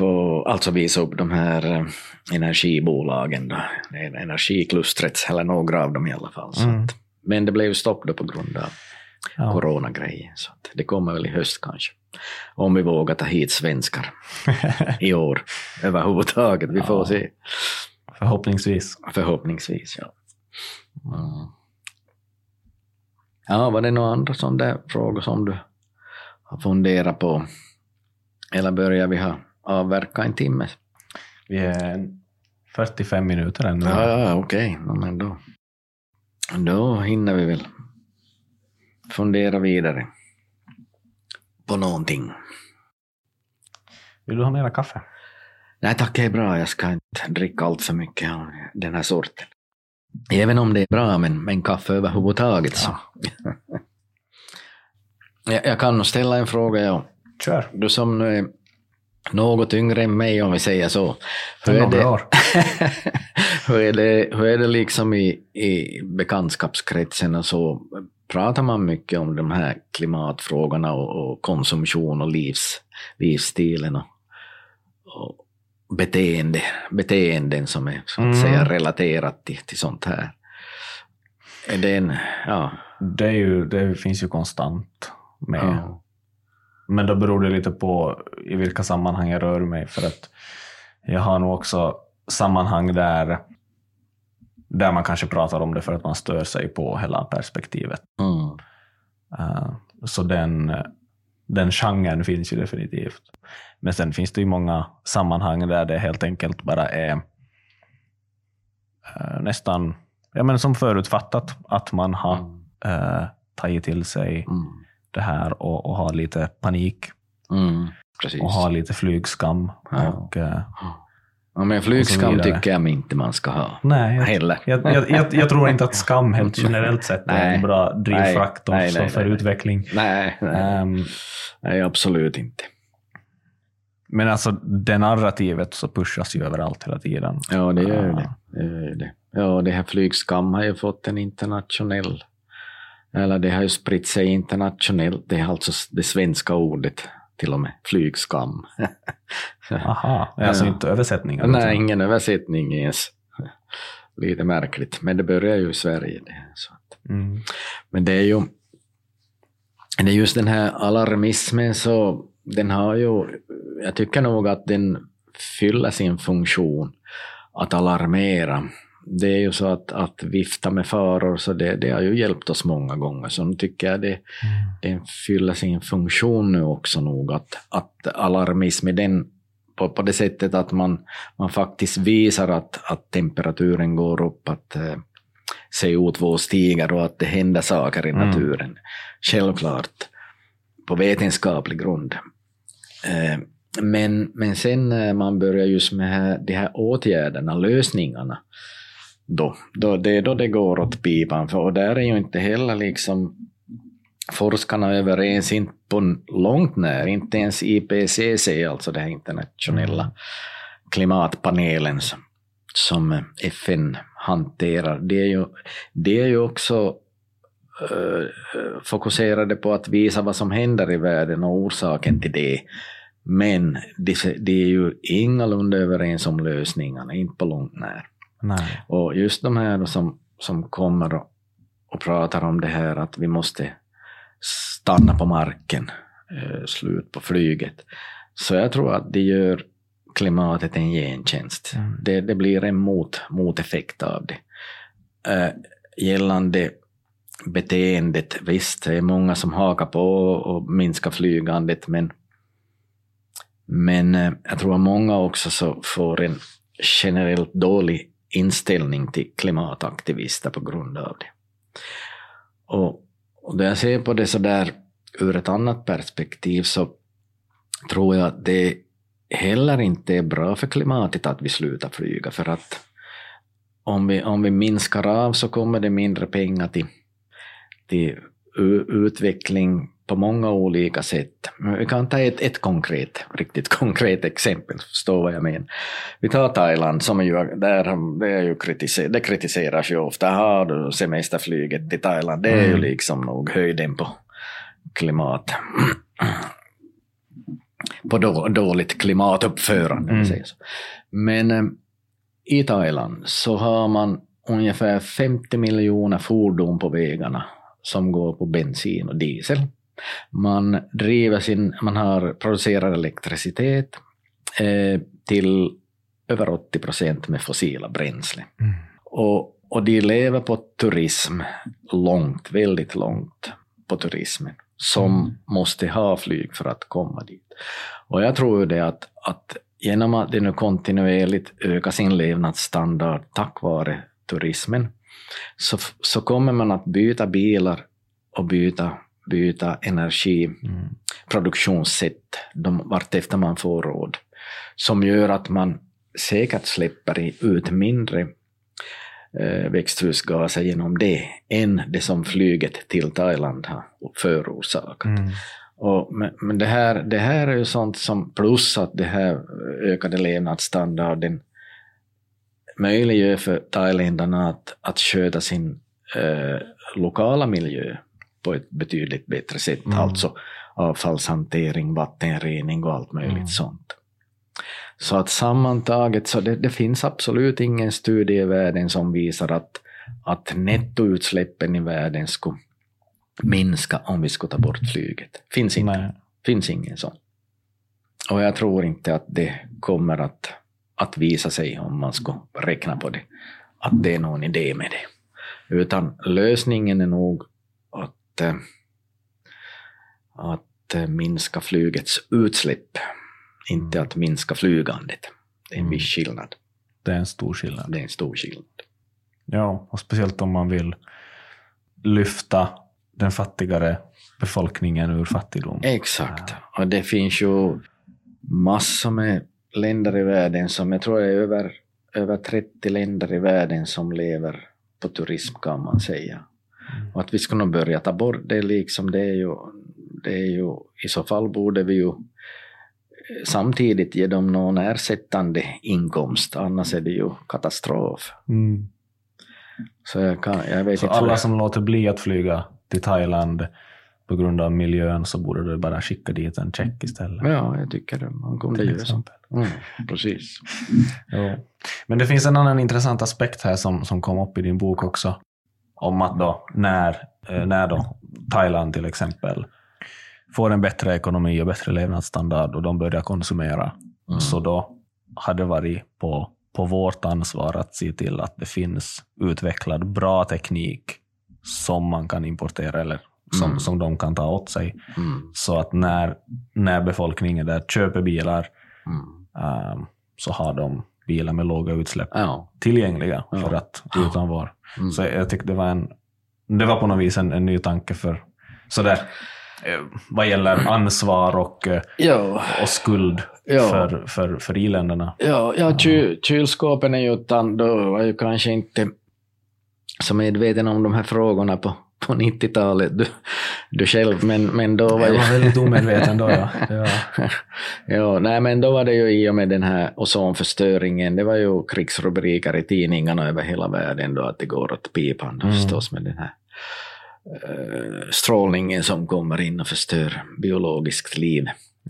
B: På, alltså visa upp de här eh, energibolagen, då. Energiklustret, eller några av dem i alla fall.
A: Mm.
B: att, men det blev stopp då på grund av
A: Ja.
B: coronagrejen. Så att det kommer väl i höst kanske. Om vi vågar ta hit svenskar i år överhuvudtaget. Vi får
A: Ja.
B: se.
A: Förhoppningsvis.
B: Förhoppningsvis, ja. Mm. Ja, var det några andra sådana där frågor som du har funderat på, eller börjar vi ha avverka en timme?
A: Vi är 45 minuter ännu.
B: Ja, ja okej, okay. men då, då hinner vi väl fundera vidare på någonting.
A: Vill du ha mera kaffe?
B: Nej tack, det är bra. Jag ska inte dricka allt för mycket av den här sorten. Även om det är bra, men, men kaffe överhuvudtaget så. Ja. jag, jag kan nog ställa en fråga, ja.
A: Kör.
B: Du som nu är något yngre än mig, om vi säger så.
A: Hur är det,
B: hur, är det, hur är det liksom i, i bekantskapskretsen och så? Pratar man mycket om de här klimatfrågorna och, och konsumtion och livs, livsstilen och, och beteende, beteenden som är så att mm. säga relaterat till, till sånt här? Är det en, ja.
A: Det, är ju, det finns ju konstant med. Ja. Men då beror det lite på i vilka sammanhang jag rör mig. För att jag har nog också sammanhang där, där man kanske pratar om det för att man stör sig på hela perspektivet. Mm. Uh, så den, den genren finns ju definitivt. Men sen finns det ju många sammanhang där det helt enkelt bara är uh, nästan ja, men som förutfattat att man har mm. uh, tagit till sig mm det här och, och ha lite panik.
B: Mm,
A: och ha lite flygskam. Ja. Och, uh,
B: ja, men flygskam tycker jag inte man ska ha.
A: Nej, jag, heller. Jag, jag, jag, jag, tror inte att skam helt generellt sett är en bra drivfaktor nej, nej, nej, för utveckling.
B: Nej, nej. Um, nej, absolut inte.
A: Men alltså det narrativet så pushas ju överallt hela tiden.
B: Ja, det gör det. det, gör det. Ja, det här flygskam har ju fått en internationell eller det har ju spritt sig internationellt, det är alltså det svenska ordet till och med, flygskam.
A: Aha, alltså inte översättningar?
B: Nej, ingen översättning ens. Lite märkligt, men det börjar ju i Sverige. Det, så. Mm. Men det är ju det är just den här alarmismen, så den har ju, jag tycker nog att den fyller sin funktion att alarmera det är ju så att, att vifta med faror, så det, det har ju hjälpt oss många gånger. Så nu tycker jag det, mm. det fyller sin funktion nu också nog, att, att alarmism i den på, på det sättet att man, man faktiskt visar att, att temperaturen går upp, att eh, CO2 stiger och att det händer saker i mm. naturen. Självklart på vetenskaplig grund. Eh, men, men sen när man börjar just med de här åtgärderna, lösningarna, då, då, det är då det går åt pipan, för och där är ju inte heller liksom forskarna överens, inte på långt när, inte ens IPCC, alltså den internationella klimatpanelen som, som FN hanterar, det är ju, det är ju också uh, fokuserade på att visa vad som händer i världen och orsaken till det. Men det, de är ju ingalunda överens om lösningarna, inte på långt när.
A: Nej.
B: Och just de här som, som kommer och, och pratar om det här att vi måste stanna på marken, eh, slut på flyget. Så jag tror att det gör klimatet en gentjänst. Mm. Det, det blir en mot, moteffekt av det. Eh, gällande beteendet, visst, det är många som hakar på och minskar flygandet, men, men eh, jag tror att många också så får en generellt dålig inställning till klimataktivister på grund av det. Och, och när jag ser på det så där ur ett annat perspektiv så tror jag att det heller inte är bra för klimatet att vi slutar flyga, för att om vi, om vi minskar av så kommer det mindre pengar till, till utveckling på många olika sätt. Vi kan ta ett, ett konkret, riktigt konkret exempel, förstå vad jag menar. Vi tar Thailand, som ju, där, det, är ju kritiser, det kritiseras ju ofta. Har du semesterflyget till Thailand? Det är mm. ju liksom nog höjden på klimat. på då, dåligt klimatuppförande. Mm. Men eh, i Thailand så har man ungefär 50 miljoner fordon på vägarna som går på bensin och diesel. Man, driver sin, man har producerar elektricitet eh, till över 80 procent med fossila bränslen. Mm. Och, och de lever på turism långt, väldigt långt på turismen. som måste ha flyg för att komma dit. Och jag tror det att, att genom att det nu kontinuerligt ökar sin levnadsstandard tack vare turismen, så, så kommer man att byta bilar och byta, byta energiproduktionssätt de, vartefter man får råd, som gör att man säkert släpper ut mindre eh, växthusgaser genom det än det som flyget till Thailand har förorsakat. Mm. Och, men, men det, här, det här är ju sånt som, plus att det här ökade levnadsstandarden möjliggör för thailändarna att, att sköta sin eh, lokala miljö på ett betydligt bättre sätt, mm. alltså avfallshantering, vattenrening och allt möjligt mm. sånt. Så att sammantaget, så det, det, finns absolut ingen studie i världen som visar att, att nettoutsläppen i världen skulle minska om vi skulle ta bort flyget. Finns inte. Nej. Finns ingen sån. Och jag tror inte att det kommer att, att visa sig om man ska räkna på det, att det är någon idé med det. Utan lösningen är nog att, eh, att eh, minska flygets utsläpp, inte mm. att minska flygandet. Det är en mm. viss skillnad.
A: Det är en stor skillnad.
B: Det är en stor skillnad.
A: Ja, och speciellt om man vill lyfta den fattigare befolkningen ur fattigdom.
B: Exakt. Och det finns ju massor med länder i världen som, jag tror är över, över 30 länder i världen som lever på turism kan man säga. Och att vi ska nog börja ta bort det liksom, det är ju, det är ju, i så fall borde vi ju samtidigt ge dem någon ersättande inkomst, annars är det ju katastrof. Mm.
A: Så jag, kan, jag så alla som låter bli att flyga till Thailand på grund av miljön så borde du bara skicka dit en check istället.
B: Ja, jag tycker det. Man kunde göra så. Mm, precis.
A: ja. Men det finns en annan intressant aspekt här som, som kom upp i din bok också. Om att då när, eh, när då Thailand till exempel får en bättre ekonomi och bättre levnadsstandard och de börjar konsumera, mm. så då har det varit på, på vårt ansvar att se till att det finns utvecklad bra teknik som man kan importera eller som, mm. som de kan ta åt sig. Mm. Så att när, när befolkningen där köper bilar um, så har de bilar med låga utsläpp ja. tillgängliga ja. för att utan var. Mm. Så jag tyckte det var, en, det var på något vis en, en ny tanke för sådär, eh, vad gäller ansvar och, eh, ja. och skuld ja. för, för, för i-länderna.
B: Ja, ja ky, kylskåpen är ju, då var ju kanske inte så medveten om de här frågorna på, på 90-talet, du, du själv, men, men då var
A: jag... var väldigt omedveten då, ja. ja.
B: ja. nej, men då var det ju i och med den här ozonförstöringen, det var ju krigsrubriker i tidningarna över hela världen då, att det går åt pipan mm. förstås med den här uh, strålningen som kommer in och förstör biologiskt liv.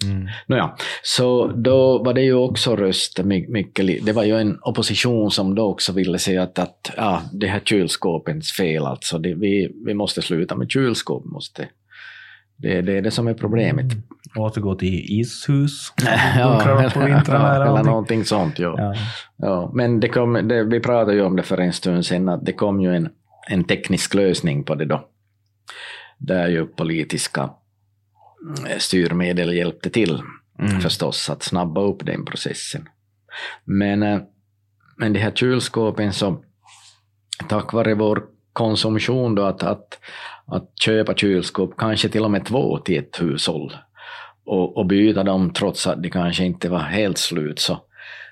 B: Mm. Nåja, så då var det ju också röster mycket, det var ju en opposition som då också ville säga att, att ja, det här kylskåpens fel alltså, det, vi, vi måste sluta med kylskåp, måste, det, det är det som är problemet. Mm.
A: Återgå till ishus,
B: ja, på vintrarna eller, eller någonting sånt. Ja. Ja. ja. men det kom, det, vi pratade ju om det för en stund sedan, att det kom ju en, en teknisk lösning på det då, där ju politiska styrmedel hjälpte till mm. förstås att snabba upp den processen. Men, eh, men de här kylskåpen så tack vare vår konsumtion då att, att, att köpa kylskåp, kanske till och med två till ett hushåll och, och byta dem trots att de kanske inte var helt slut. Så,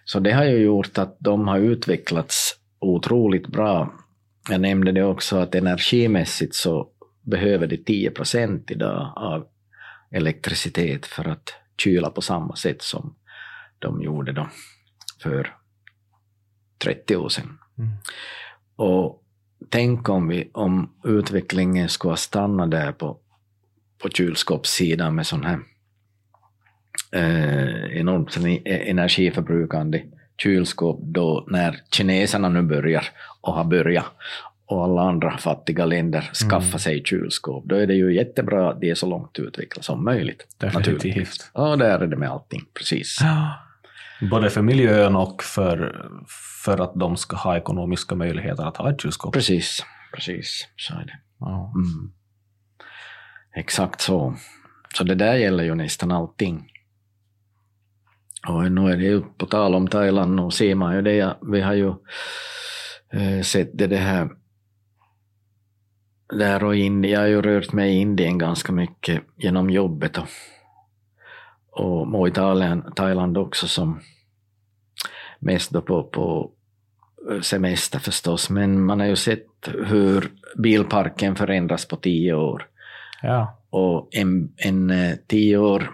B: så det har ju gjort att de har utvecklats otroligt bra. Jag nämnde det också att energimässigt så behöver de 10 procent idag av elektricitet för att kyla på samma sätt som de gjorde då för 30 år sedan. Mm. Och tänk om, vi, om utvecklingen skulle ha stannat där på, på kylskåpssidan med sån här eh, enormt energiförbrukande kylskåp då när kineserna nu börjar och har börjat och alla andra fattiga länder skaffa mm. sig kylskåp, då är det ju jättebra att det är så långt utvecklat som möjligt.
A: Definitivt.
B: Ja, där är det med allting, precis.
A: Ja. Både för miljön och för, för att de ska ha ekonomiska möjligheter att ha ett kylskåp.
B: Precis, precis, så är det. Ja. Mm. Exakt så. Så det där gäller ju nästan allting. Och nu är det ju på tal om Thailand, nu ser man ju det, vi har ju eh, sett det, det här där och Indien, jag har ju rört mig i Indien ganska mycket genom jobbet och, och, i Thailand, Thailand också som mest då på, på semester förstås, men man har ju sett hur bilparken förändras på tio år.
A: Ja.
B: Och en, en eh, tio år,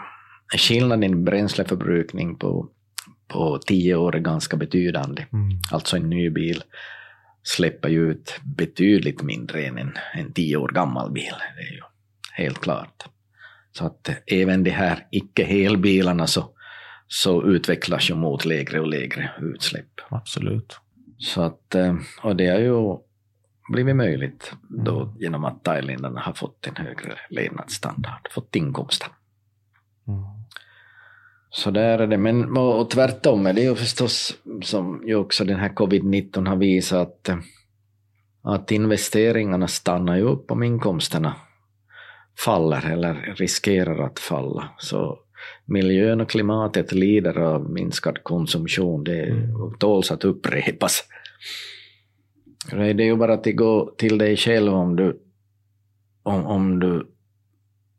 B: skillnaden i bränsleförbrukning på, på tio år är ganska betydande.
A: Mm.
B: Alltså en ny bil släpper ju ut betydligt mindre än en, en tio år gammal bil. Det är ju helt klart. Så att även de här icke-helbilarna så, så utvecklas ju mot lägre och lägre utsläpp.
A: Absolut.
B: Så att, eh, och det har ju blivit möjligt då genom att thailändarna har fått en högre levnadsstandard, fått inkomster.
A: Mm.
B: Så där är det. Men och tvärtom är det ju förstås, som ju också den här covid-19 har visat, att, att investeringarna stannar ju upp om inkomsterna faller eller riskerar att falla. Så miljön och klimatet lider av minskad konsumtion. Det mm. tåls att upprepas. Det är ju bara att gå till dig själv om du, om, om du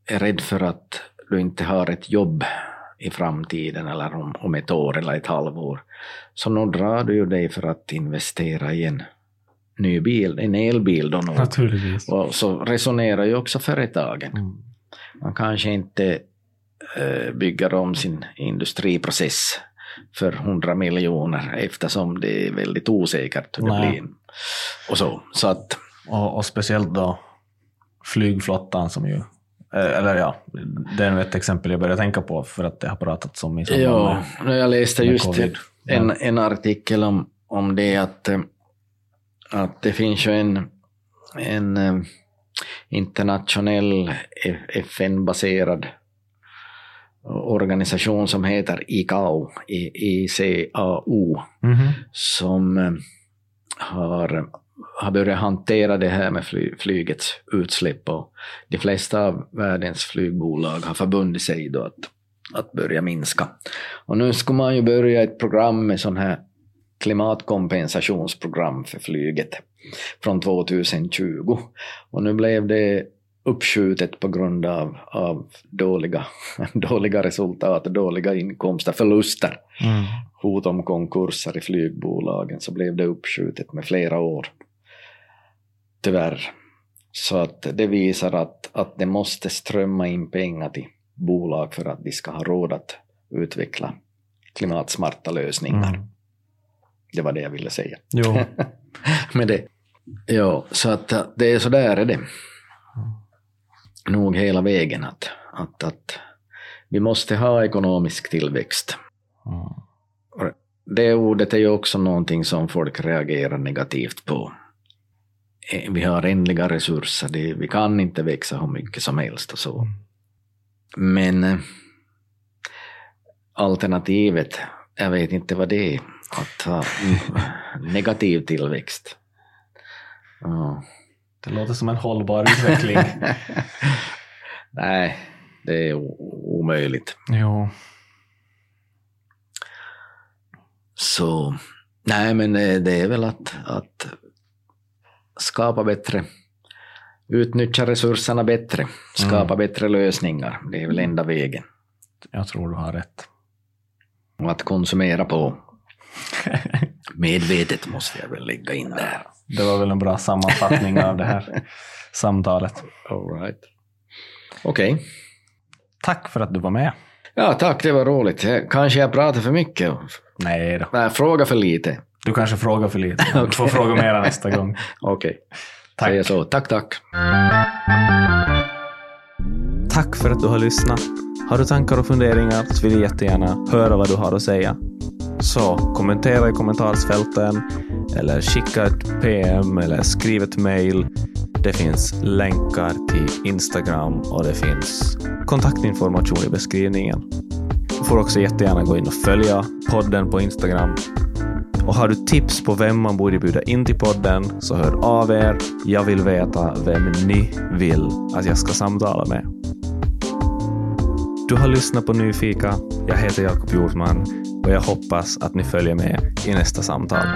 B: är rädd för att du inte har ett jobb i framtiden eller om, om ett år eller ett halvår. Så nu drar du ju dig för att investera i en ny bil, en elbil då nog.
A: Naturligtvis.
B: Och så resonerar ju också företagen. Mm. Man kanske inte äh, bygger om sin industriprocess för 100 miljoner eftersom det är väldigt osäkert hur det blir. Och så. så att,
A: och, och speciellt då flygflottan som ju Eh, eller ja, det är nu ett exempel jag börjar tänka på för att det har pratats om i
B: samband ja, med Jag läste just COVID. en, en artikel om, om det att, eh, att det finns ju en, en eh, internationell FN-baserad organisation som heter ICAO, ICAO, mm -hmm. som har har börjat hantera det här med fly, flygets utsläpp och de flesta av världens flygbolag har förbundit sig då att, att börja minska. Och nu ska man ju börja ett program med sån här klimatkompensationsprogram för flyget från 2020. Och nu blev det uppskjutet på grund av, av dåliga, dåliga resultat, dåliga inkomster, förluster, mm. hot om konkurser i flygbolagen, så blev det uppskjutet med flera år. Tyvärr. Så att det visar att, att det måste strömma in pengar till bolag för att de ska ha råd att utveckla klimatsmarta lösningar. Mm. Det var det jag ville säga.
A: Jo.
B: Med det. Ja, så att det är så där är det. Nog hela vägen att, att, att vi måste ha ekonomisk tillväxt. Mm. Det ordet är ju också någonting som folk reagerar negativt på. Eh, vi har ändliga resurser, det, vi kan inte växa hur mycket som helst och så. Men eh, alternativet, jag vet inte vad det är, att ha negativ tillväxt.
A: Ja. Det låter som en hållbar utveckling.
B: Nej, det är omöjligt.
A: Jo.
B: Så, nej men eh, det är väl att, att skapa bättre, utnyttja resurserna bättre, skapa mm. bättre lösningar. Det är väl enda vägen.
A: Jag tror du har rätt.
B: Och att konsumera på. Medvetet måste jag väl lägga in där.
A: Det var väl en bra sammanfattning av det här samtalet.
B: All right. Okej. Okay.
A: Tack för att du var med.
B: Ja, tack. Det var roligt. Kanske jag pratar för mycket.
A: Nej då.
B: Nej, fråga för lite.
A: Du kanske frågar för lite. Du får fråga mera nästa gång.
B: Okej. Okay. Tack. Säger så. Tack, tack.
A: Tack för att du har lyssnat. Har du tankar och funderingar så vill jag jättegärna höra vad du har att säga. Så kommentera i kommentarsfälten eller skicka ett PM eller skriv ett mail. Det finns länkar till Instagram och det finns kontaktinformation i beskrivningen. Du får också jättegärna gå in och följa podden på Instagram och har du tips på vem man borde bjuda in till podden så hör av er. Jag vill veta vem ni vill att jag ska samtala med. Du har lyssnat på Nyfika. Jag heter Jakob Hjortman och jag hoppas att ni följer med i nästa samtal.